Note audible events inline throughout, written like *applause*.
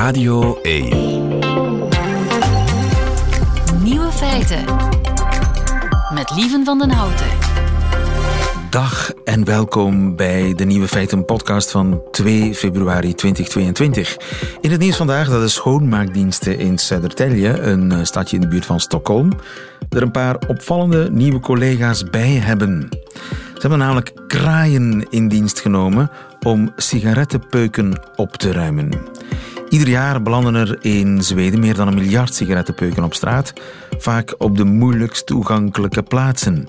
Radio 1. Nieuwe feiten. Met Lieven van den Houten. Dag en welkom bij de Nieuwe Feiten podcast van 2 februari 2022. In het nieuws vandaag dat de schoonmaakdiensten in Södertälje, een eh, stadje in de buurt van Stockholm, er een paar opvallende nieuwe collega's bij hebben. Ze hebben namelijk kraaien in dienst genomen om sigarettenpeuken op te ruimen. Ieder jaar belanden er in Zweden meer dan een miljard sigarettenpeuken op straat, vaak op de moeilijkst toegankelijke plaatsen.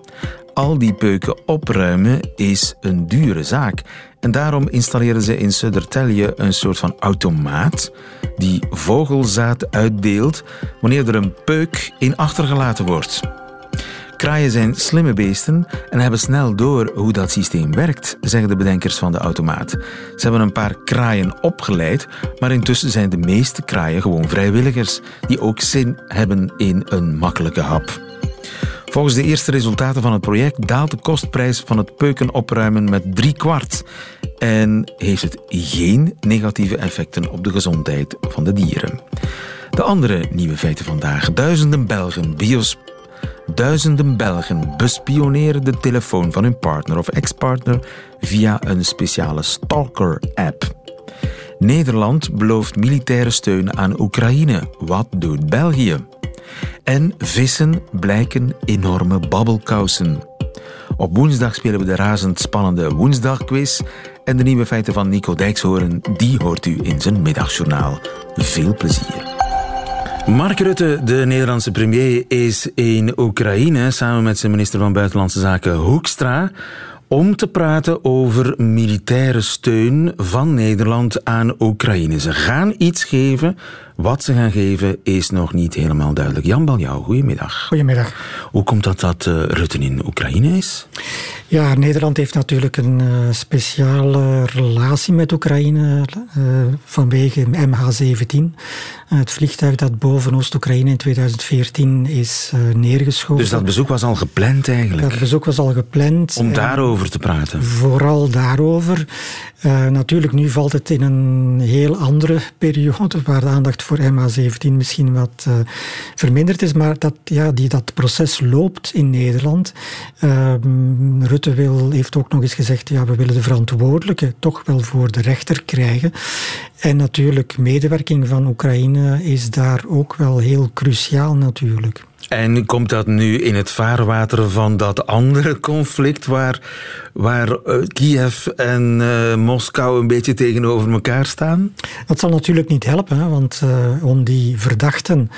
Al die peuken opruimen is een dure zaak. En daarom installeren ze in Södertälje een soort van automaat die vogelzaad uitdeelt wanneer er een peuk in achtergelaten wordt. Kraaien zijn slimme beesten en hebben snel door hoe dat systeem werkt, zeggen de bedenkers van de automaat. Ze hebben een paar kraaien opgeleid, maar intussen zijn de meeste kraaien gewoon vrijwilligers die ook zin hebben in een makkelijke hap. Volgens de eerste resultaten van het project daalt de kostprijs van het peuken opruimen met drie kwart en heeft het geen negatieve effecten op de gezondheid van de dieren. De andere nieuwe feiten vandaag. Duizenden Belgen bios Duizenden Belgen bespioneren de telefoon van hun partner of ex-partner via een speciale stalker-app. Nederland belooft militaire steun aan Oekraïne. Wat doet België? En vissen blijken enorme babbelkousen. Op woensdag spelen we de razendspannende woensdagquiz. En de nieuwe feiten van Nico Dijkshoorn, die hoort u in zijn middagjournaal. Veel plezier. Mark Rutte, de Nederlandse premier, is in Oekraïne samen met zijn minister van Buitenlandse Zaken Hoekstra om te praten over militaire steun van Nederland aan Oekraïne. Ze gaan iets geven. Wat ze gaan geven is nog niet helemaal duidelijk. Jan Baljouw, goedemiddag. Goedemiddag. Hoe komt dat dat uh, Rutte in Oekraïne is? Ja, Nederland heeft natuurlijk een uh, speciale relatie met Oekraïne uh, vanwege MH17. het vliegtuig dat boven Oost-Oekraïne in 2014 is neergeschoten. Dus dat bezoek was al gepland eigenlijk? Dat bezoek was al gepland. Om daarover te praten? Vooral daarover. natuurlijk, nu valt het in een heel andere periode waar de aandacht voor MH17 misschien wat uh, verminderd is, maar dat, ja, die, dat proces loopt in Nederland. Uh, Rutte wil, heeft ook nog eens gezegd, ja, we willen de verantwoordelijke toch wel voor de rechter krijgen. En natuurlijk, medewerking van Oekraïne is daar ook wel heel cruciaal natuurlijk. En komt dat nu in het vaarwater van dat andere conflict waar, waar uh, Kiev en uh, Moskou een beetje tegenover elkaar staan? Dat zal natuurlijk niet helpen, want uh, om die verdachten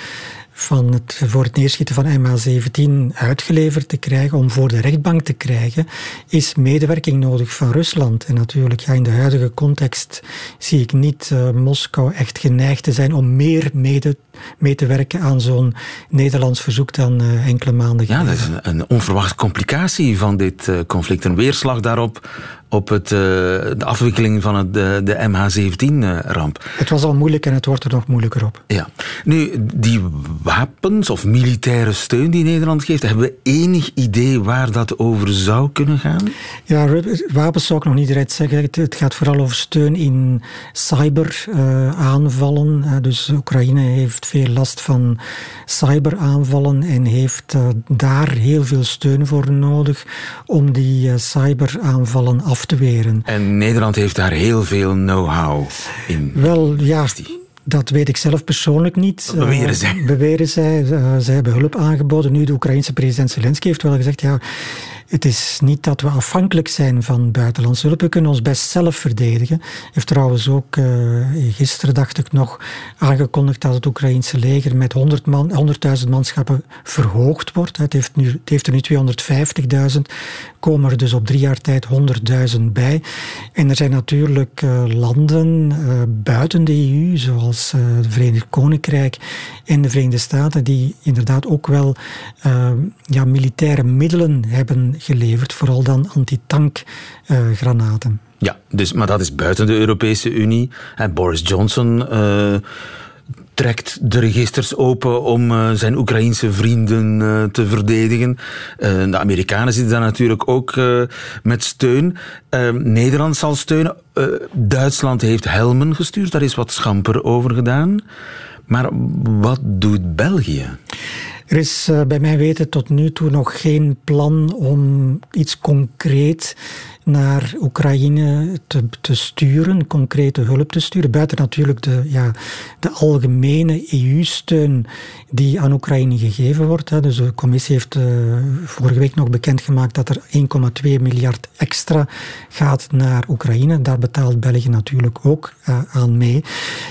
van het voor het neerschieten van MH17 uitgeleverd te krijgen, om voor de rechtbank te krijgen, is medewerking nodig van Rusland. En natuurlijk, ja, in de huidige context zie ik niet Moskou echt geneigd te zijn om meer mede, mee te werken aan zo'n Nederlands verzoek dan uh, enkele maanden geleden. Ja, dat is een, een onverwachte complicatie van dit uh, conflict. Een weerslag daarop op het, uh, de afwikkeling van het, de, de MH17-ramp. Het was al moeilijk en het wordt er nog moeilijker op. Ja. Nu, die wapens of militaire steun die Nederland geeft, hebben we enig idee waar dat over zou kunnen gaan? Ja, wapens zou ik nog niet direct zeggen. Het, gaat vooral over steun in cyberaanvallen. Dus Oekraïne heeft veel last van cyberaanvallen en heeft uh, daar heel veel steun voor nodig om die cyberaanvallen af te weren. En Nederland heeft daar heel veel know-how in. Wel, ja. Dat weet ik zelf persoonlijk niet. Dat beweren zij. Uh, beweren zij. Zij hebben hulp aangeboden. Nu, de Oekraïnse president Zelensky heeft wel gezegd... ja, het is niet dat we afhankelijk zijn van buitenlandse hulp. We kunnen ons best zelf verdedigen. Heeft trouwens ook uh, gisteren, dacht ik nog, aangekondigd dat het Oekraïnse leger met 100.000 man, 100 manschappen verhoogd wordt. Het heeft, nu, het heeft er nu 250.000. Komen er dus op drie jaar tijd 100.000 bij. En er zijn natuurlijk uh, landen uh, buiten de EU, zoals het Verenigd Koninkrijk en de Verenigde Staten, die inderdaad ook wel ja, militaire middelen hebben geleverd, vooral dan antitankgranaten. ja, dus, maar dat is buiten de Europese Unie. En Boris Johnson uh, trekt de registers open om uh, zijn Oekraïense vrienden te verdedigen. De Amerikanen zitten daar natuurlijk ook met steun. Nederland zal steunen. Duitsland heeft helmen gestuurd, daar is wat schamper over gedaan. Maar wat doet België? Er is bij mij weten tot nu toe nog geen plan om iets concreet naar Oekraïne te, te sturen, concrete hulp te sturen. Buiten natuurlijk de, ja, de algemene EU-steun die aan Oekraïne gegeven wordt. Hè. Dus de commissie heeft uh, vorige week nog bekendgemaakt dat er 1,2 miljard extra gaat naar Oekraïne. Daar betaalt België natuurlijk ook uh, aan mee.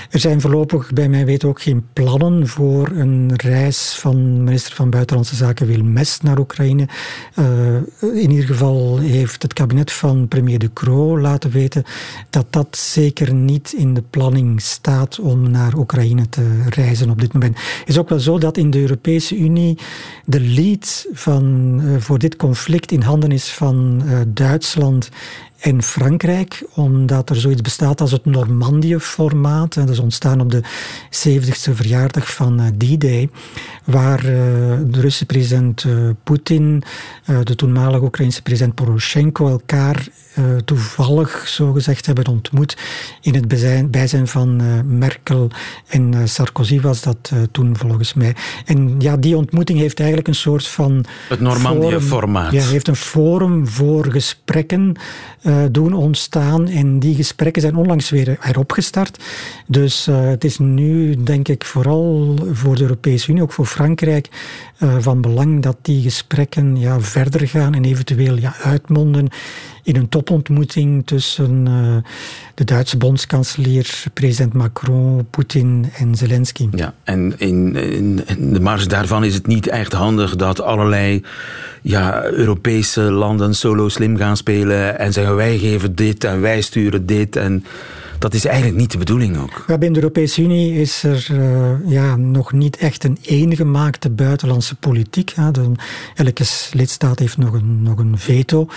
Er zijn voorlopig bij mij weten ook geen plannen voor een reis van minister van Buitenlandse Zaken Wilmes naar Oekraïne. Uh, in ieder geval heeft het kabinet van premier De Croo laten weten dat dat zeker niet in de planning staat om naar Oekraïne te reizen op dit moment. Het is ook wel zo dat in de Europese Unie de lead van, uh, voor dit conflict in handen is van uh, Duitsland en Frankrijk, omdat er zoiets bestaat als het Normandië-formaat. Dat is ontstaan op de 70ste verjaardag van uh, D-Day, waar uh, de Russische president uh, Poetin, de toenmalige Oekraïnse president Poroshenko elkaar toevallig zogezegd hebben ontmoet in het bijzijn, bijzijn van Merkel en Sarkozy was dat toen volgens mij. En ja, die ontmoeting heeft eigenlijk een soort van... Het Normandië-formaat. Ja, heeft een forum voor gesprekken doen ontstaan. En die gesprekken zijn onlangs weer heropgestart. Dus het is nu, denk ik, vooral voor de Europese Unie, ook voor Frankrijk, van belang dat die gesprekken ja, verder gaan en eventueel ja, uitmonden in een topontmoeting tussen uh, de Duitse bondskanselier, president Macron, Poetin en Zelensky. Ja, en in, in, in, de marge daarvan is het niet echt handig dat allerlei ja, Europese landen solo slim gaan spelen en zeggen wij geven dit en wij sturen dit en dat is eigenlijk niet de bedoeling ook. Ja, binnen de Europese Unie is er uh, ja, nog niet echt een eengemaakte buitenlandse politiek. De, elke lidstaat heeft nog een, nog een veto.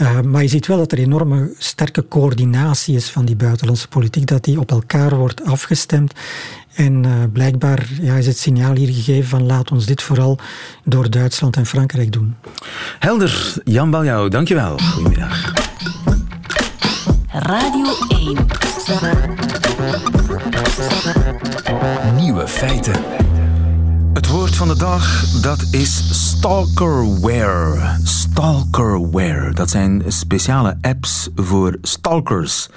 Uh, maar je ziet wel dat er enorme sterke coördinatie is van die buitenlandse politiek, dat die op elkaar wordt afgestemd. En uh, blijkbaar ja, is het signaal hier gegeven van laat ons dit vooral door Duitsland en Frankrijk doen. Helder, Jan Baljouw, dankjewel. Goedemiddag. Radio 1. Nieuwe feiten. Het woord van de dag, dat is stalkerware. Stalkerware, dat zijn speciale apps voor stalkers.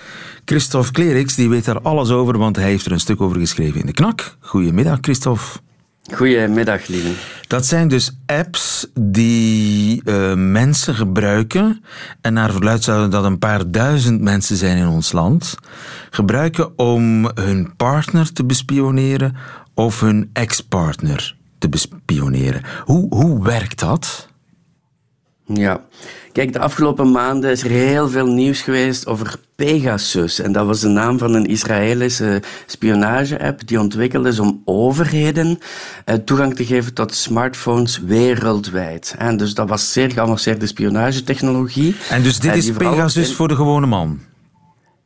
Christophe Kleriks die weet daar alles over, want hij heeft er een stuk over geschreven in de knak. Goedemiddag, Christophe. Goedemiddag, lieve. Dat zijn dus apps die uh, mensen gebruiken, en naar verluid zouden dat een paar duizend mensen zijn in ons land, gebruiken om hun partner te bespioneren of hun ex-partner te bespioneren. Hoe, hoe werkt dat? Ja, kijk, de afgelopen maanden is er heel veel nieuws geweest over Pegasus. En dat was de naam van een Israëlische spionage-app die ontwikkeld is om overheden eh, toegang te geven tot smartphones wereldwijd. En dus dat was zeer geavanceerde spionagetechnologie. En dus dit is Pegasus voor de gewone man?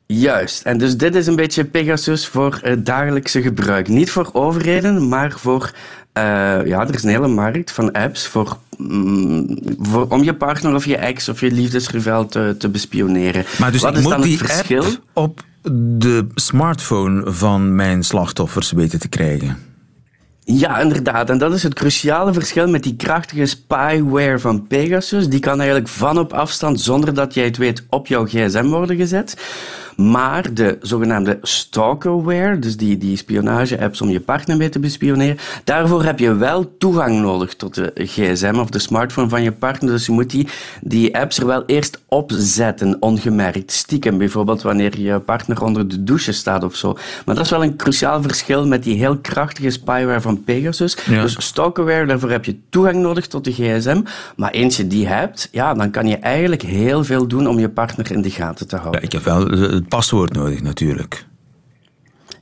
Juist. En dus dit is een beetje Pegasus voor het dagelijkse gebruik. Niet voor overheden, maar voor uh, ja, er is een hele markt van apps voor, mm, voor, om je partner of je ex of je liefdesrival te, te bespioneren. Maar dus Wat ik moet die verschil? app op de smartphone van mijn slachtoffers weten te krijgen? Ja, inderdaad. En dat is het cruciale verschil met die krachtige spyware van Pegasus. Die kan eigenlijk van op afstand, zonder dat jij het weet, op jouw gsm worden gezet. Maar de zogenaamde stalkerware, dus die, die spionage-apps om je partner mee te bespioneren, daarvoor heb je wel toegang nodig tot de gsm of de smartphone van je partner. Dus je moet die, die apps er wel eerst opzetten, ongemerkt, stiekem. Bijvoorbeeld wanneer je partner onder de douche staat of zo. Maar dat is wel een cruciaal verschil met die heel krachtige spyware van Pegasus. Dus stalkerware, daarvoor heb je toegang nodig tot de gsm. Maar eens je die hebt, ja, dan kan je eigenlijk heel veel doen om je partner in de gaten te houden. Ja, ik heb wel paswoord nodig natuurlijk.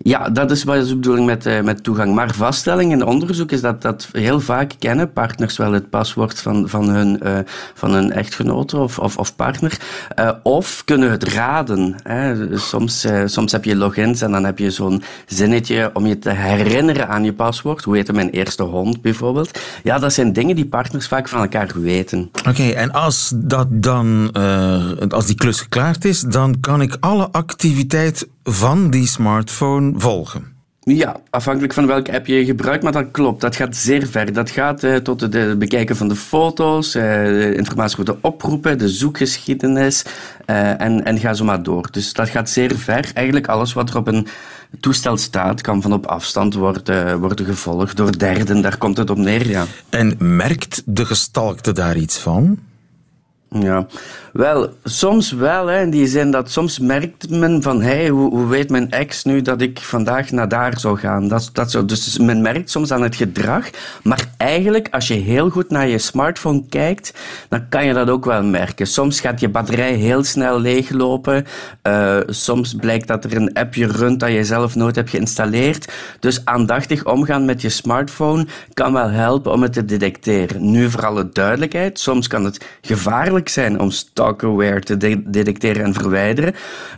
Ja, dat is wat de bedoeling met, uh, met toegang. Maar vaststelling in onderzoek is dat, dat heel vaak kennen partners wel het paswoord van, van, hun, uh, van hun echtgenote of, of, of partner. Uh, of kunnen het raden. Hè. Soms, soms heb je logins en dan heb je zo'n zinnetje om je te herinneren aan je paswoord. Hoe heette mijn eerste hond bijvoorbeeld? Ja, dat zijn dingen die partners vaak van elkaar weten. Oké, en als dat dan, als die klus geklaard is, dan kan ik alle activiteit van die smartphone volgen. Ja, afhankelijk van welke app je gebruikt, maar dat klopt. Dat gaat zeer ver. Dat gaat uh, tot het bekijken van de foto's, uh, de informatie voor de oproepen, de zoekgeschiedenis en, en ga zo maar door. Dus dat gaat zeer ver. Eigenlijk alles wat er op een toestel staat, kan van op afstand worden, worden gevolgd door derden. Daar komt het op neer, ja. En merkt de gestalkte daar iets van? Ja, wel, soms wel. Hè, in die zin dat soms merkt men van, hey, hoe, hoe weet mijn ex nu dat ik vandaag naar daar zou gaan? Dat, dat zo. Dus men merkt soms aan het gedrag. Maar eigenlijk, als je heel goed naar je smartphone kijkt, dan kan je dat ook wel merken. Soms gaat je batterij heel snel leeglopen. Uh, soms blijkt dat er een appje runt dat je zelf nooit hebt geïnstalleerd. Dus aandachtig omgaan met je smartphone kan wel helpen om het te detecteren. Nu voor alle duidelijkheid, soms kan het gevaarlijk zijn om stalkerware te detecteren en verwijderen.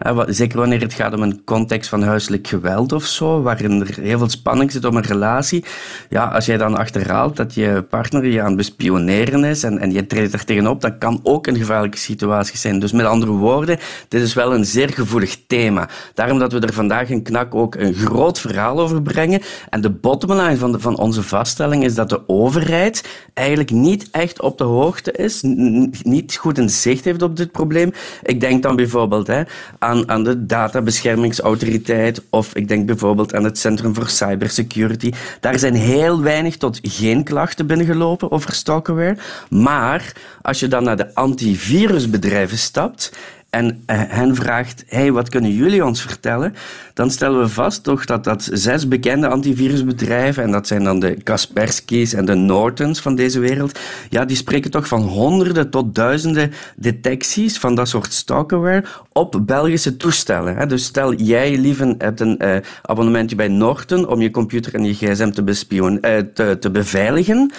Uh, zeker wanneer het gaat om een context van huiselijk geweld of zo, waarin er heel veel spanning zit om een relatie. Ja, als jij dan achterhaalt dat je partner je aan het bespioneren is en, en je treedt er tegenop, dat kan ook een gevaarlijke situatie zijn. Dus met andere woorden, dit is wel een zeer gevoelig thema. Daarom dat we er vandaag in Knak ook een groot verhaal over brengen. En de bottomline van, van onze vaststelling is dat de overheid eigenlijk niet echt op de hoogte is, niet goed een zicht heeft op dit probleem. Ik denk dan bijvoorbeeld hè, aan, aan de databeschermingsautoriteit of ik denk bijvoorbeeld aan het Centrum voor Cybersecurity. Daar zijn heel weinig tot geen klachten binnengelopen over stalkerware. Maar als je dan naar de antivirusbedrijven stapt en eh, hen vraagt, hey, wat kunnen jullie ons vertellen? Dan stellen we vast toch dat dat zes bekende antivirusbedrijven, en dat zijn dan de Kaspersky's en de Nortons van deze wereld, ja, die spreken toch van honderden tot duizenden detecties van dat soort stalkerware op Belgische toestellen. Dus stel, jij, lieve, hebt een uh, abonnementje bij Norton om je computer en je gsm te, bespion, uh, te, te beveiligen.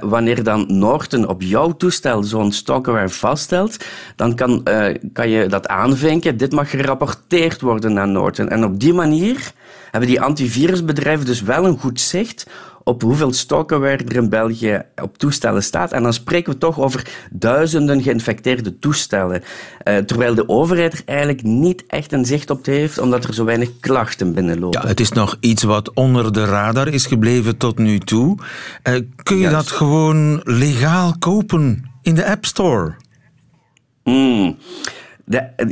Wanneer dan Norton op jouw toestel zo'n stalkerware vaststelt, dan kan, kan je je dat aanvinken. Dit mag gerapporteerd worden naar Norton. En op die manier hebben die antivirusbedrijven dus wel een goed zicht op hoeveel stalkerware er in België op toestellen staat. En dan spreken we toch over duizenden geïnfecteerde toestellen. Uh, terwijl de overheid er eigenlijk niet echt een zicht op heeft, omdat er zo weinig klachten binnenlopen. Ja, het is nog iets wat onder de radar is gebleven tot nu toe. Uh, kun je dat gewoon legaal kopen in de App Store? Mm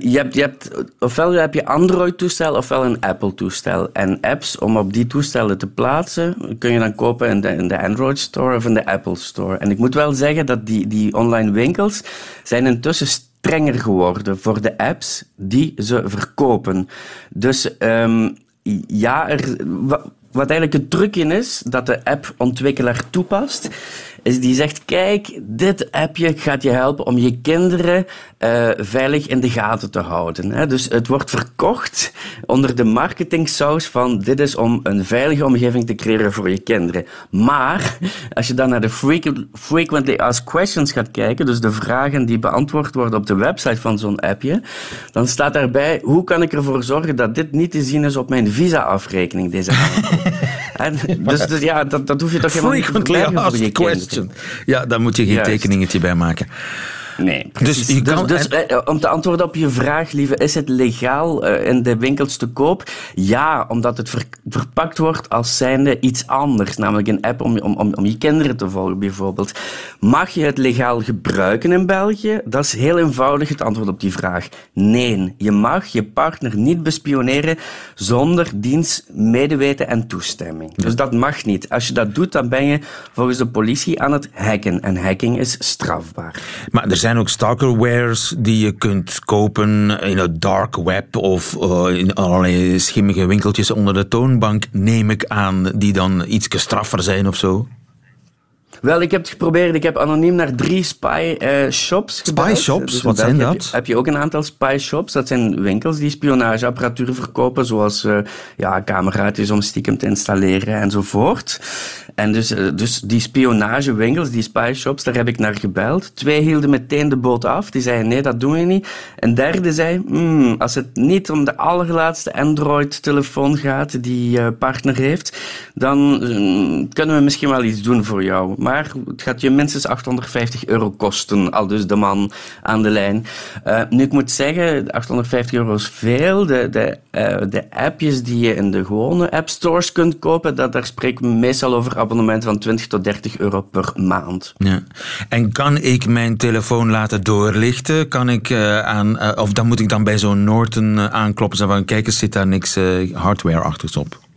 je hebt, je hebt, ofwel heb je Android-toestel ofwel een Apple-toestel. En apps om op die toestellen te plaatsen kun je dan kopen in de, Android Store of in de Apple Store. En ik moet wel zeggen dat die, die online winkels zijn intussen strenger geworden voor de apps die ze verkopen. Dus um, ja, er, wat eigenlijk het truc in is dat de app-ontwikkelaar toepast, is die zegt: Kijk, dit appje gaat je helpen om je kinderen uh, veilig in de gaten te houden. Hè? Dus het wordt verkocht onder de marketingsaus van: dit is om een veilige omgeving te creëren voor je kinderen. Maar als je dan naar de frequently asked questions gaat kijken, dus de vragen die beantwoord worden op de website van zo'n appje, dan staat daarbij: hoe kan ik ervoor zorgen dat dit niet te zien is op mijn visa-afrekening, deze *laughs* en, dus, dus, ja, dat, dat hoef je toch helemaal niet te Frequently question. Ja, daar moet je geen tekeningetje bij maken. Nee, Dus, je dus- kan, dus, eh, om te antwoorden op je vraag, lieve, is het legaal uh, in de winkels te koop? Ja, omdat het verpakt wordt als zijnde iets anders, namelijk een app om, om, om, om je kinderen te volgen bijvoorbeeld. Mag je het legaal gebruiken in België? Dat is heel eenvoudig het antwoord op die vraag. Nee, je mag je partner niet bespioneren zonder diens medeweten en toestemming. Dus dat mag niet. Als je dat doet, dan ben je volgens de politie aan het hacken. En hacking is strafbaar. Maar er zijn zijn ook stalkerwares die je kunt kopen in het dark web of uh, in allerlei schimmige winkeltjes onder de toonbank, neem ik aan, die dan iets straffer zijn of zo. Wel, ik heb het geprobeerd. Ik heb anoniem naar drie spy uh, shops Spy shops? Dus Wat zijn dat? Heb je, heb je, ook een aantal spy shops. Dat zijn winkels die spionageapparatuur verkopen, zoals uh, ja, cameraatjes om stiekem te installeren enzovoort. En dus, uh, dus die spionagewinkels, die spy shops, daar heb ik naar gebeld. Twee hielden meteen de boot af. Die zeiden nee, dat doen we niet. Een derde zei, hmm, als het niet om de allerlaatste Android-telefoon gaat die partner heeft, dan kunnen we misschien wel iets doen voor jou. Maar het gaat je minstens 850 euro kosten, al dus de man aan de lijn. Uh, nu, ik moet zeggen, 850 euro is veel. De, de, uh, de appjes die je in de gewone app stores kunt kopen, dat, daar spreken we meestal over abonnementen van 20 tot 30 euro per maand. Ja. En kan ik mijn telefoon laten doorlichten? Kan ik uh, aan, of dan moet ik dan bij zo'n Norton aankloppen en van kijk eens, zit daar niks hardware achter op?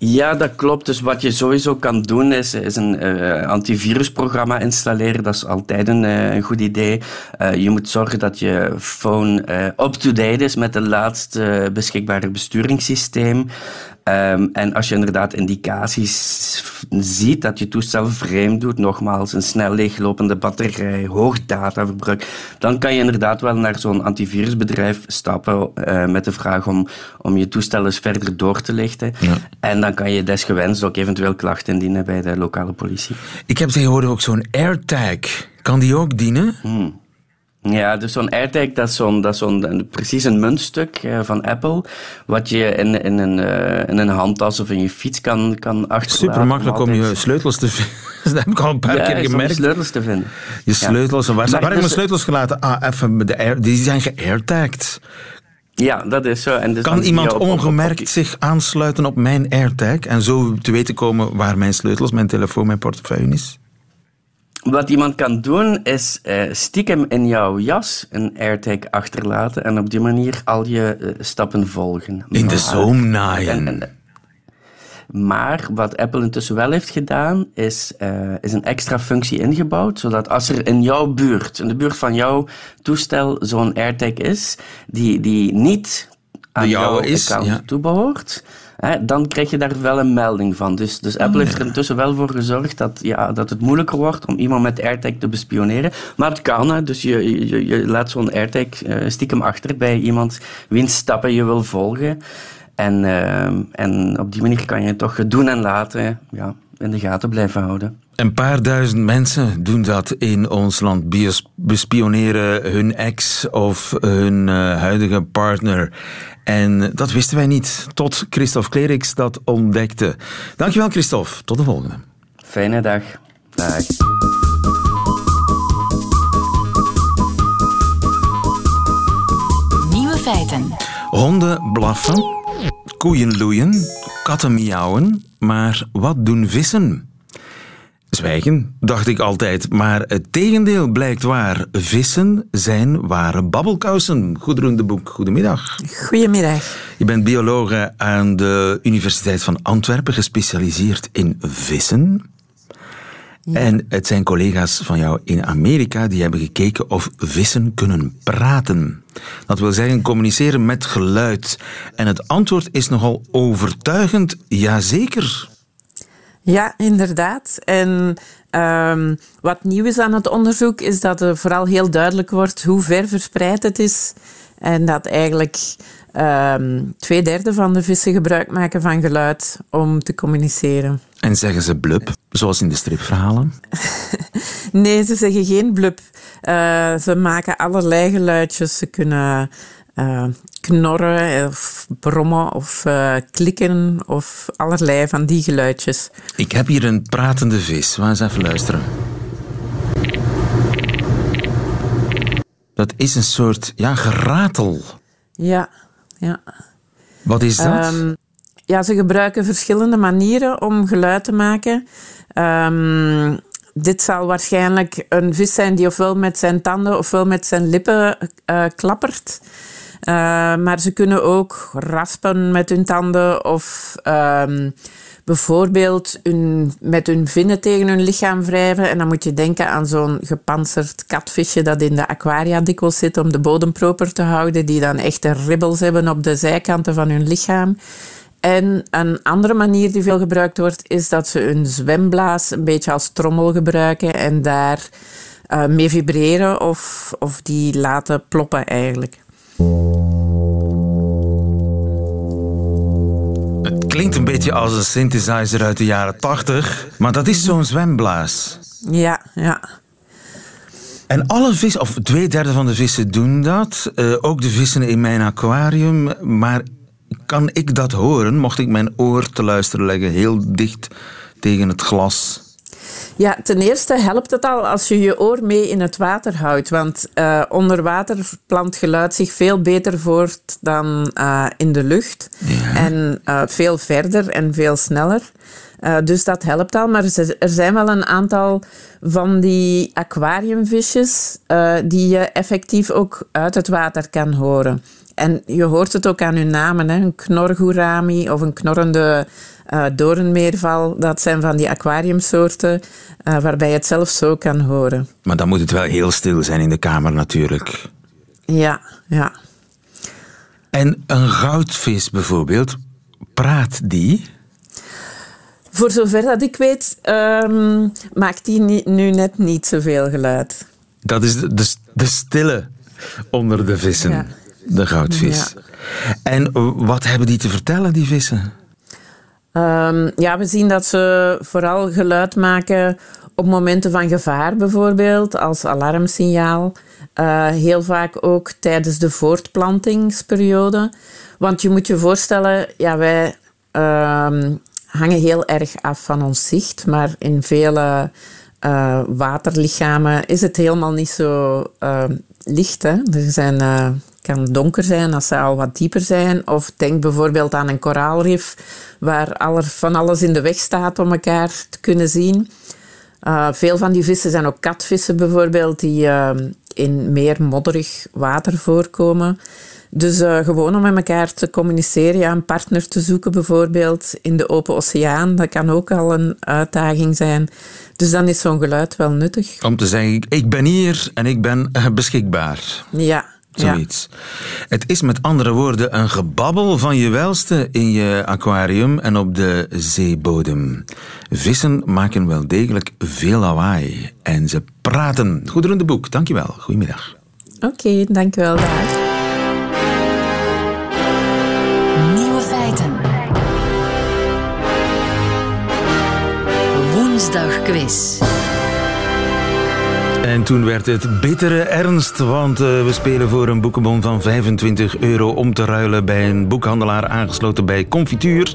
Ja, dat klopt. Dus wat je sowieso kan doen is, is een uh, antivirusprogramma installeren. Dat is altijd een, uh, een goed idee. Uh, je moet zorgen dat je phone up-to-date is met het laatste beschikbare besturingssysteem. Um, en als je inderdaad indicaties ziet dat je toestel vreemd doet, nogmaals een snel leeglopende batterij, hoog dataverbruik, dan kan je inderdaad wel naar zo'n antivirusbedrijf stappen uh, met de vraag om, om je toestel eens verder door te lichten. Ja. En dan kan je desgewenst ook eventueel klachten indienen bij de lokale politie. Ik heb tegenwoordig ook zo'n AirTag. Kan die ook dienen? Hmm. Ja, dus zo'n AirTag, dat is zo'n, dat is zo'n precies een muntstuk uh, van Apple, wat je in, in, een, uh, in een handtas of in je fiets kan, kan achterlaten. Super makkelijk om je sleutels te vinden. *laughs* dat heb ik al een paar ja, keer gemerkt. je sleutels te vinden. Je sleutels, waar, waar heb ik mijn dus- sleutels gelaten? Ah, even, de air, die zijn geairtagged. Ja, dat is zo. En dus kan iemand ongemerkt zich aansluiten op mijn AirTag en zo te weten komen waar mijn sleutels, mijn telefoon, mijn portefeuille is? Wat iemand kan doen is uh, stiekem in jouw jas een AirTag achterlaten en op die manier al je uh, stappen volgen. In de zoom naaien. Maar wat Apple intussen wel heeft gedaan, is, uh, is een extra functie ingebouwd, zodat als er in jouw buurt, in de buurt van jouw toestel, zo'n AirTag is, die, die niet aan jouw is, account ja. toebehoort, dan krijg je daar wel een melding van. Dus, dus Apple heeft er intussen wel voor gezorgd dat, ja, dat het moeilijker wordt om iemand met AirTag te bespioneren. Maar het kan, hè. dus je, je, je laat zo'n AirTag uh, stiekem achter bij iemand wiens stappen je wil volgen. En, uh, en op die manier kan je toch doen en laten ja, in de gaten blijven houden. Een paar duizend mensen doen dat in ons land. Bespioneren hun ex of hun uh, huidige partner. En dat wisten wij niet, tot Christophe Kleriks dat ontdekte. Dankjewel Christophe, tot de volgende. Fijne dag. Dag. Nieuwe feiten. Honden blaffen, koeien loeien, katten miauwen, maar wat doen vissen? Zwijgen, dacht ik altijd, maar het tegendeel blijkt waar. Vissen zijn ware babbelkousen. Goedroen de Boek, goedemiddag. Goedemiddag. Je bent biologe aan de Universiteit van Antwerpen, gespecialiseerd in vissen. Ja. En het zijn collega's van jou in Amerika die hebben gekeken of vissen kunnen praten. Dat wil zeggen communiceren met geluid. En het antwoord is nogal overtuigend, jazeker. Ja, inderdaad. En um, wat nieuw is aan het onderzoek is dat er vooral heel duidelijk wordt hoe ver verspreid het is. En dat eigenlijk um, twee derde van de vissen gebruik maken van geluid om te communiceren. En zeggen ze blub, zoals in de stripverhalen? *laughs* nee, ze zeggen geen blub. Uh, ze maken allerlei geluidjes. Ze kunnen uh, knorren of brommen of uh, klikken of allerlei van die geluidjes. Ik heb hier een pratende vis. We eens even luisteren. Dat is een soort ja, geratel. Ja, ja. Wat is dat? Um, ja, ze gebruiken verschillende manieren om geluid te maken. Um, dit zal waarschijnlijk een vis zijn die ofwel met zijn tanden ofwel met zijn lippen uh, klappert. Uh, maar ze kunnen ook raspen met hun tanden of um, bijvoorbeeld hun, met hun vinnen tegen hun lichaam wrijven. En dan moet je denken aan zo'n gepantserd katvisje dat in de aquaria dikwijls zit om de bodem proper te houden, die dan echte ribbels hebben op de zijkanten van hun lichaam. En een andere manier die veel gebruikt wordt, is dat ze hun zwemblaas een beetje als trommel gebruiken en daar uh, mee vibreren of, of die laten ploppen eigenlijk. Het klinkt een beetje als een synthesizer uit de jaren 80, maar dat is zo'n zwemblaas. Ja, ja. En alle vissen, of twee derde van de vissen doen dat. Uh, ook de vissen in mijn aquarium. Maar kan ik dat horen, mocht ik mijn oor te luisteren leggen, heel dicht tegen het glas? Ja, ten eerste helpt het al als je je oor mee in het water houdt. Want uh, onder water plant geluid zich veel beter voort dan uh, in de lucht. Ja. En uh, veel verder en veel sneller. dus dat helpt al. Maar er zijn wel een aantal van die aquariumvisjes die je effectief ook uit het water kan horen. En je hoort het ook aan hun namen. Hè? Een knorgoerami of een knorrende uh, doornmeerval. Dat zijn van die aquariumsoorten uh, waarbij je het zelf zo kan horen. Maar dan moet het wel heel stil zijn in de kamer natuurlijk. Ja, ja. En een goudvis bijvoorbeeld, praat die? Voor zover dat ik weet, um, maakt die nu net niet zoveel geluid. Dat is de, de, de stille onder de vissen. Ja de goudvis. Ja. En wat hebben die te vertellen, die vissen? Um, ja, we zien dat ze vooral geluid maken op momenten van gevaar, bijvoorbeeld, als alarmsignaal. Uh, heel vaak ook tijdens de voortplantingsperiode. Want je moet je voorstellen, ja, wij uh, hangen heel erg af van ons zicht, maar in vele uh, waterlichamen is het helemaal niet zo ehm, licht. Hè? Er zijn uh, kan donker zijn als ze al wat dieper zijn. Of denk bijvoorbeeld aan een koraalrif waar aller, van alles in de weg staat om elkaar te kunnen zien. Uh, veel van die vissen zijn ook katvissen bijvoorbeeld, die uh, in meer modderig water voorkomen. Dus uh, gewoon om met elkaar te communiceren, ja, een partner te zoeken bijvoorbeeld in de open oceaan, dat kan ook al een uitdaging zijn. Dus dan is zo'n geluid wel nuttig. Om te zeggen, ik ben hier en ik ben beschikbaar. Ja, Zoiets. Het is met andere woorden een gebabbel van je welste in je aquarium en op de zeebodem. Vissen maken wel degelijk veel lawaai en ze praten. Goederen de Boek, dankjewel. Goedemiddag. Oké, okay, dankjewel. Dag. Nieuwe feiten. Woensdag quiz. En toen werd het bittere ernst, want uh, we spelen voor een boekenbon van 25 euro om te ruilen bij een boekhandelaar aangesloten bij Confituur.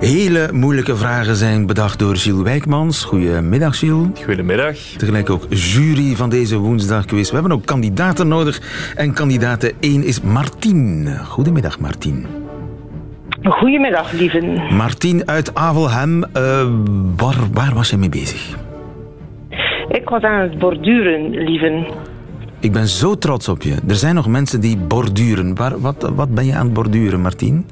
Hele moeilijke vragen zijn bedacht door Gilles Wijkmans. Goedemiddag, Gilles. Goedemiddag. Tegelijk ook jury van deze woensdagquiz. We hebben ook kandidaten nodig. En kandidaat 1 is Martien. Goedemiddag, Martien. Goedemiddag, lieven. Martien uit Avelhem. Uh, waar, waar was je mee bezig? Ik was aan het borduren, lieven. Ik ben zo trots op je. Er zijn nog mensen die borduren. Waar, wat, wat ben je aan het borduren, Martien?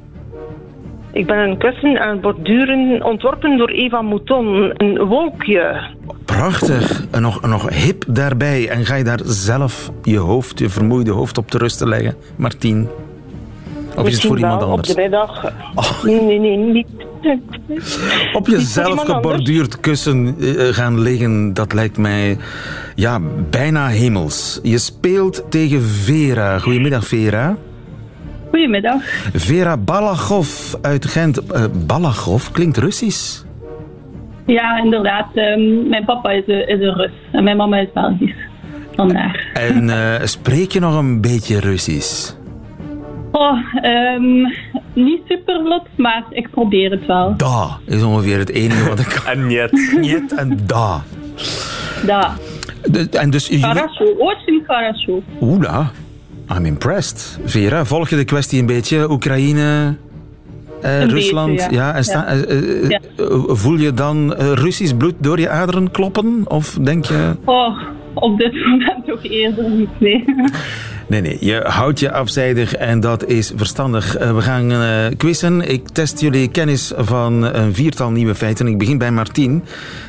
Ik ben een kussen aan het borduren, ontworpen door Eva Mouton. Een wolkje. Prachtig. En nog, nog hip daarbij. En ga je daar zelf je hoofd, je vermoeide hoofd op te rusten leggen, Martien? Of is het voor iemand anders? op de middag. Oh. Nee, nee, nee, niet. Op jezelf geborduurd kussen eh, gaan liggen, dat lijkt mij ja, bijna hemels. Je speelt tegen Vera. Goedemiddag, Vera. Goedemiddag. Vera Balagov uit Gent. Uh, Balagov klinkt Russisch. Ja, inderdaad. Um, mijn papa is, is een Rus en mijn mama is Belgisch. Vandaar. En uh, spreek je nog een beetje Russisch? Oh, ehm, niet super vlot, maar ik probeer het wel. Da is ongeveer het enige wat ik kan. *laughs* en niet. Niet en da. Da. De, en dus... Karasho, ooit Karasho. Oula, nou. I'm impressed. Vera, volg je de kwestie een beetje? Oekraïne, eh, Rusland, ja. ja, eh, eh, eh, Voel je dan Russisch bloed door je aderen kloppen? Of denk je... Oh, op dit moment toch eerder niet, nee. Nee, nee, je houdt je afzijdig en dat is verstandig. Uh, we gaan uh, quizzen. Ik test jullie kennis van een viertal nieuwe feiten. Ik begin bij Martien,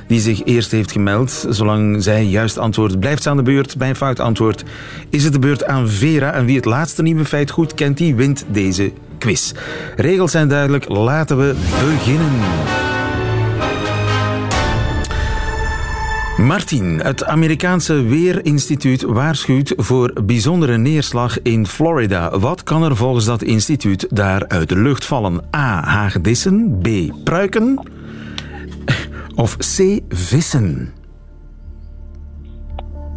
die zich eerst heeft gemeld. Zolang zij juist antwoordt, blijft ze aan de beurt. Bij een fout antwoord is het de beurt aan Vera. En wie het laatste nieuwe feit goed kent, die wint deze quiz. Regels zijn duidelijk, laten we beginnen. Martin, het Amerikaanse Weerinstituut waarschuwt voor bijzondere neerslag in Florida. Wat kan er volgens dat instituut daar uit de lucht vallen? A. Hagedissen. B. Pruiken. Of C. Vissen.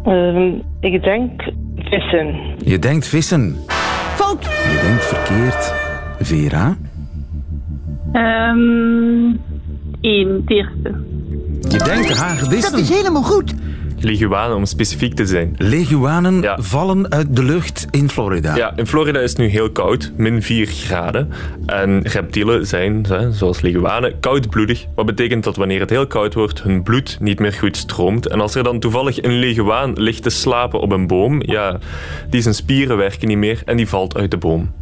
Ehm, ik denk vissen. Je denkt vissen. Fout. Je denkt verkeerd. Vera. Ehm het eerste. Je denkt hagedissen. Dat is helemaal goed. Leguanen, om specifiek te zijn. Leguanen Ja. vallen uit de lucht in Florida. Ja, in Florida is het nu heel koud, min 4 graden. En reptielen zijn, zoals leguanen, koudbloedig. Wat betekent dat wanneer het heel koud wordt, hun bloed niet meer goed stroomt. En als er dan toevallig een leguaan ligt te slapen op een boom, ja, die zijn spieren werken niet meer en die valt uit de boom.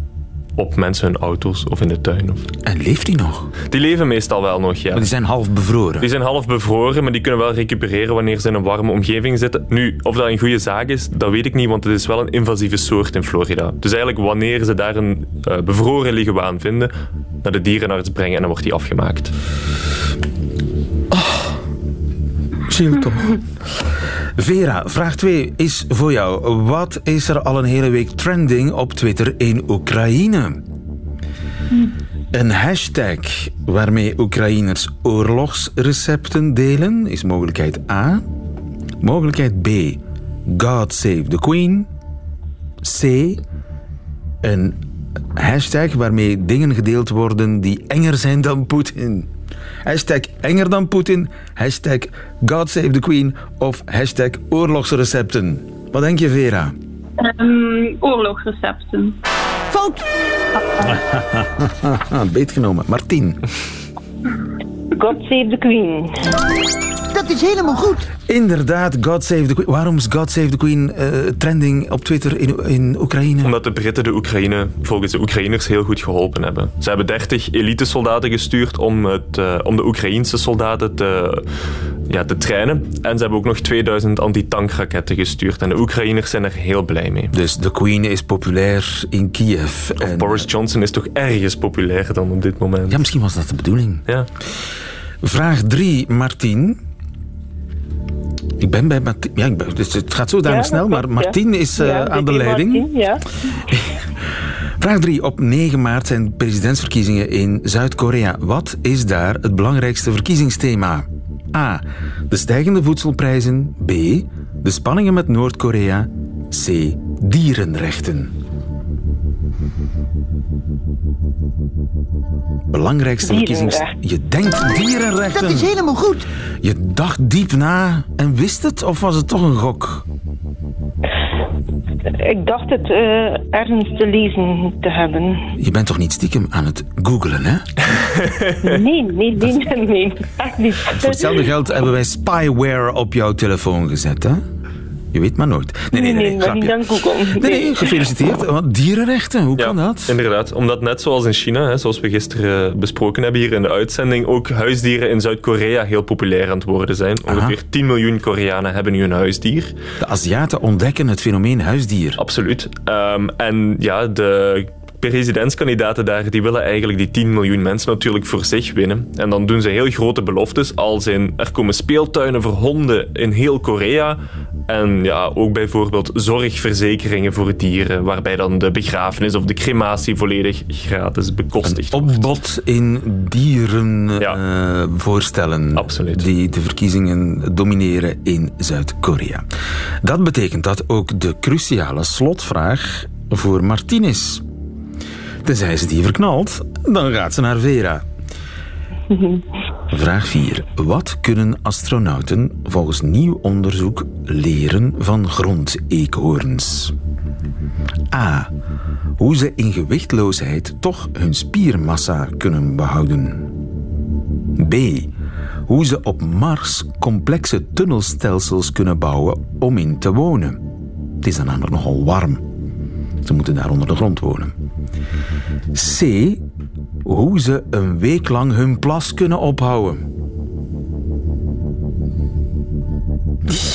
Op mensen hun auto's of in de tuin. Of... En leeft hij nog? Die leven meestal wel nog, ja. Maar die zijn half bevroren. Die zijn half bevroren, maar die kunnen wel recupereren wanneer ze in een warme omgeving zitten. Nu, of dat een goede zaak is, dat weet ik niet, want het is wel een invasieve soort in Florida. Dus eigenlijk wanneer ze daar een eh, bevroren leguaan vinden, naar de dierenarts brengen en dan wordt die afgemaakt. Ziel toch. Vera, vraag 2 is voor jou. Wat is er al een hele week trending op Twitter in Oekraïne? Een hashtag waarmee Oekraïners oorlogsrecepten delen is mogelijkheid A. Mogelijkheid B. God save the Queen. C. Een hashtag waarmee dingen gedeeld worden die enger zijn dan Poetin. Hashtag enger dan Poetin. Hashtag God save the Queen. Of hashtag oorlogsrecepten. Wat denk je, Vera? Ehm oorlogsrecepten. Fout. Ah, *laughs* beet genomen. Martien. God save the Queen. Dat is helemaal goed. Inderdaad, God save the Queen. Waarom is God save the Queen eh, trending op Twitter in, in Oekraïne? Omdat de Britten de Oekraïne volgens de Oekraïners heel goed geholpen hebben. Ze hebben 30 elitesoldaten gestuurd om, het, eh, om de Oekraïnse soldaten te, ja, te trainen. En ze hebben ook nog 2000 antitankraketten gestuurd. En de Oekraïners zijn er heel blij mee. Dus de Queen is populair in Kiev. En- Boris Johnson is toch ergens populairder dan op dit moment. Ja, misschien was dat de bedoeling. Ja. Vraag 3, Martien. Ik ben bij Martien. Ja, ik ben, dus het gaat zodanig Ja, snel, maar. Martien is eh, aan de leiding. Ja. *laughs* Vraag 3. Op 9 maart zijn presidentsverkiezingen in Zuid-Korea. Wat is daar het belangrijkste verkiezingsthema? A. De stijgende voedselprijzen. B. De spanningen met Noord-Korea. C. Dierenrechten. Belangrijkste verkiezings... Dierenrechten. Je denkt Dat dierenrechten. is helemaal goed. Je dacht diep na en wist het, of was het toch een gok? Ik dacht het eh, ergens te lezen te hebben. Je bent toch niet stiekem aan het googlen, hè? *laughs* Nee, nee, nee, nee, nee. Echt niet. Voor hetzelfde geld hebben wij spyware op jouw telefoon gezet, hè? Je weet maar nooit. Nee, nee, nee, nee, maar niet grapje. aan Google. Nee, nee, gefeliciteerd. Want dierenrechten, hoe kan dat? Inderdaad, omdat net zoals in China, hè, zoals we gisteren eh, besproken hebben hier in de uitzending, ook huisdieren in Zuid-Korea heel populair aan het worden zijn. Ongeveer 10 miljoen Koreanen hebben nu een huisdier. De Aziaten ontdekken het fenomeen huisdier. Absoluut. Ehm, en ja, de presidentskandidaten daar, die willen eigenlijk die 10 miljoen mensen natuurlijk voor zich winnen. En dan doen ze heel grote beloftes, als in er komen speeltuinen voor honden in heel Korea. En ja, ook bijvoorbeeld zorgverzekeringen voor dieren, waarbij dan de begrafenis of de crematie volledig gratis bekostigd wordt. Opbod in dieren Ja. eh, voorstellen Absoluut. die de verkiezingen domineren in Zuid-Korea. Dat betekent dat ook de cruciale slotvraag voor Martin is. Tenzij ze die verknalt, dan gaat ze naar Vera. *laughs* Vraag 4. Wat kunnen astronauten volgens nieuw onderzoek leren van grondeekhoorns? A. Hoe ze in gewichtloosheid toch hun spiermassa kunnen behouden. B. Hoe ze op Mars complexe tunnelstelsels kunnen bouwen om in te wonen. Het is dan namelijk nogal warm. Ze moeten daar onder de grond wonen. C. Hoe ze een week lang hun plas kunnen ophouden.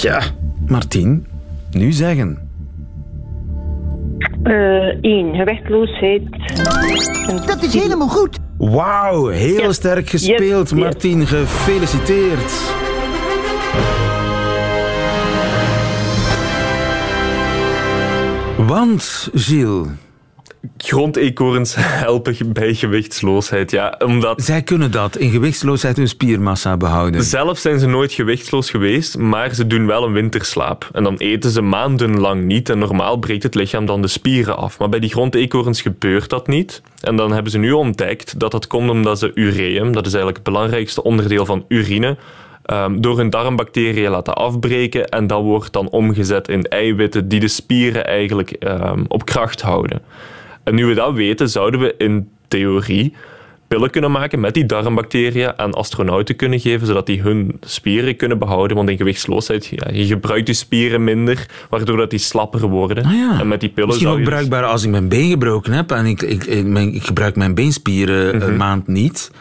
Ja, Martien, nu zeggen. Eh Eén, gewichtloosheid Dat is helemaal goed. Wauw, heel sterk gespeeld, yes. Martien. Gefeliciteerd. Want, Gilles, Grondeekhoorns *laughs* helpen bij gewichtsloosheid. Ja, omdat zij kunnen dat in gewichtsloosheid hun spiermassa behouden. zelf zijn ze nooit gewichtsloos geweest, maar ze doen wel een winterslaap. En dan eten ze maandenlang niet en normaal breekt het lichaam dan de spieren af. Maar bij die grondeekhoorns gebeurt dat niet. En dan hebben ze nu ontdekt dat dat komt omdat ze ureum, dat is eigenlijk het belangrijkste onderdeel van urine, ehm, door hun darmbacteriën laten afbreken. En dat wordt dan omgezet in eiwitten die de spieren eigenlijk ehm, op kracht houden. En nu we dat weten, zouden we in theorie pillen kunnen maken met die darmbacteriën aan astronauten kunnen geven, zodat die hun spieren kunnen behouden. Want in gewichtsloosheid, ja, je gebruikt je spieren minder, waardoor dat die slapper worden. Ah ja. En met die pillen Misschien ook dus- bruikbaar als ik mijn been gebroken heb en ik, ik, ik, mijn- ik gebruik mijn beenspieren Mhm. een maand niet.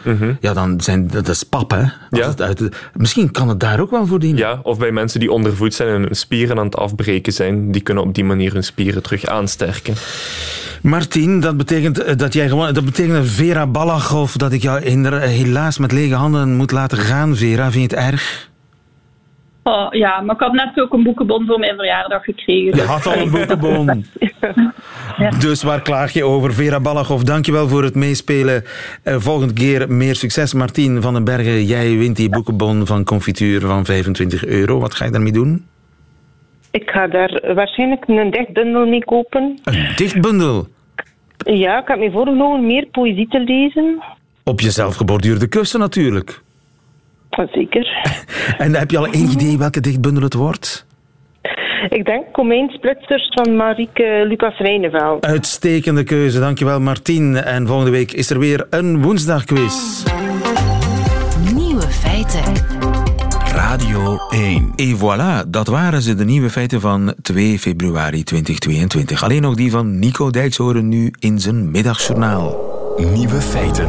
Ja, dan zijn dat is pap, hè? Ja. het uit misschien kan het daar ook wel voor dienen. Ja, of bij mensen die ondervoed zijn en hun spieren aan het afbreken zijn, die kunnen op die manier hun spieren terug aansterken. Martien, dat betekent eh, dat jij gewoon. Dat betekent een Vera Ballach of dat ik jou in- helaas met lege handen moet laten gaan, Vera. Vind je het erg? Oh, ja, maar ik had net ook een boekenbon voor mijn verjaardag gekregen. Je had al een boekenbon. *laughs* Dus waar klaag je over? Vera Ballachhoff, dankjewel voor het meespelen. Eh, volgende keer meer succes. Martien van den Bergen, jij wint die boekenbon van confituur van 25 euro. Wat ga je daarmee doen? Ik ga daar waarschijnlijk een dichtbundel mee kopen. Een dichtbundel. Ja, ik heb me voorgenomen meer poëzie te lezen. Op jezelf geborduurde kussen natuurlijk. Zeker. *laughs* En heb je al enig idee welke dichtbundel het wordt? Ik denk Komijnsplitsers van Marieke Lucas Rijneveld. Uitstekende keuze, dankjewel Martien. En volgende week is er weer een woensdagquiz. Nieuwe feiten. Radio 1. Et voilà, dat waren ze, de nieuwe feiten van 2 februari 2022. Alleen nog die van Nico Dijkshoorn nu in zijn middagjournaal. Nieuwe feiten.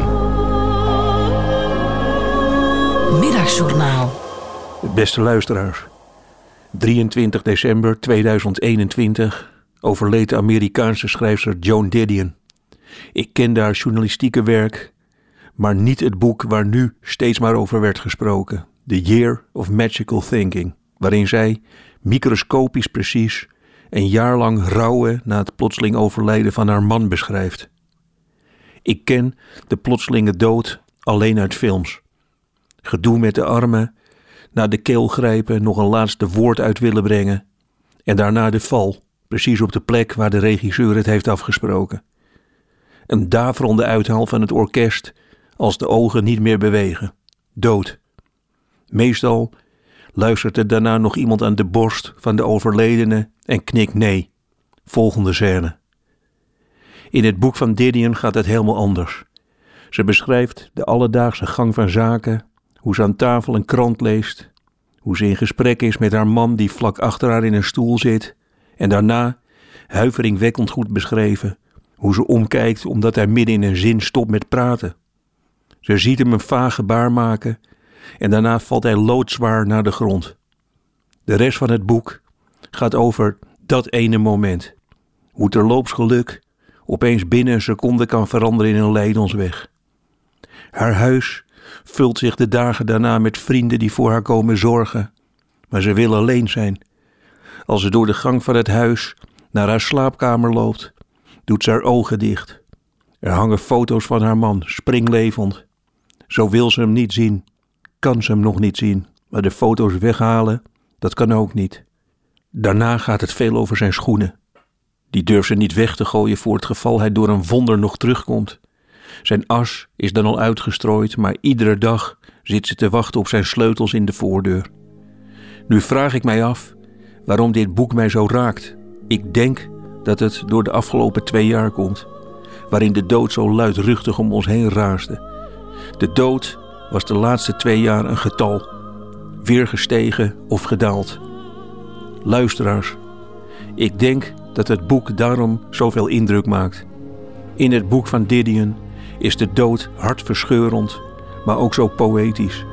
Middagjournaal. Beste luisteraars. 23 december 2021 overleed de Amerikaanse schrijfster Joan Didion. Ik kende haar journalistieke werk, maar niet het boek waar nu steeds maar over werd gesproken. The Year of Magical Thinking, waarin zij, microscopisch precies, een jaar lang rouwen na het plotseling overlijden van haar man beschrijft. Ik ken de plotselinge dood alleen uit films. Gedoe met de armen, naar de keel grijpen, nog een laatste woord uit willen brengen en daarna de val, precies op de plek waar de regisseur het heeft afgesproken. Een daverende uithaal van het orkest als de ogen niet meer bewegen. Dood. Meestal luistert er daarna nog iemand aan de borst van de overledene en knikt nee. Volgende scène. In het boek van Didion gaat het helemaal anders. Ze beschrijft de alledaagse gang van zaken, hoe ze aan tafel een krant leest, hoe ze in gesprek is met haar man die vlak achter haar in een stoel zit, en daarna, huiveringwekkend goed beschreven, hoe ze omkijkt omdat hij midden in een zin stopt met praten. Ze ziet hem een vaag gebaar maken en daarna valt hij loodzwaar naar de grond. De rest van het boek gaat over dat ene moment. Hoe terloops geluk opeens binnen een seconde kan veranderen in een lijdensweg. Haar huis vult zich de dagen daarna met vrienden die voor haar komen zorgen, maar ze wil alleen zijn. Als ze door de gang van het huis naar haar slaapkamer loopt, doet ze haar ogen dicht. Er hangen foto's van haar man, springlevend. Zo wil ze hem niet zien, kan ze hem nog niet zien, maar de foto's weghalen, dat kan ook niet. Daarna gaat het veel over zijn schoenen. Die durft ze niet weg te gooien voor het geval hij door een wonder nog terugkomt. Zijn as is dan al uitgestrooid, maar iedere dag zit ze te wachten op zijn sleutels in de voordeur. Nu vraag ik mij af waarom dit boek mij zo raakt. Ik denk dat het door de afgelopen twee jaar komt, waarin de dood zo luidruchtig om ons heen raasde. De dood was de laatste twee jaar een getal, weer gestegen of gedaald. Luisteraars, ik denk dat het boek daarom zoveel indruk maakt. In het boek van Didion is de dood hartverscheurend, maar ook zo poëtisch.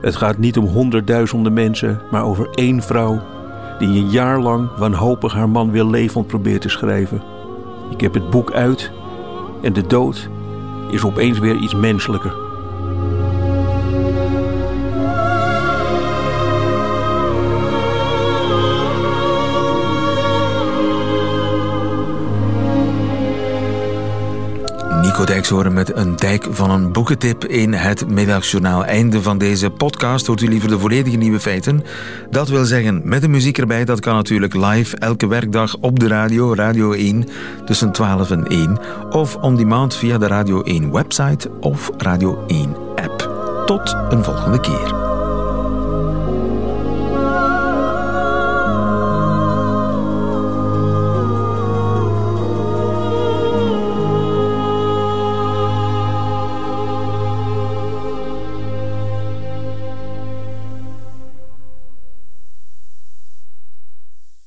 Het gaat niet om honderdduizenden mensen, maar over één vrouw die een jaar lang wanhopig haar man weer levend probeert te schrijven. Ik heb het boek uit En de dood is opeens weer iets menselijker. Nico Dijkshoorn met een dijk van een boekentip in het middagjournaal. Einde van deze podcast. Hoort u liever de volledige nieuwe feiten? Dat wil zeggen, met de muziek erbij, dat kan natuurlijk live elke werkdag op de radio, Radio 1, tussen 12 en 1. Of on demand via de Radio 1 website of Radio 1 app. Tot een volgende keer.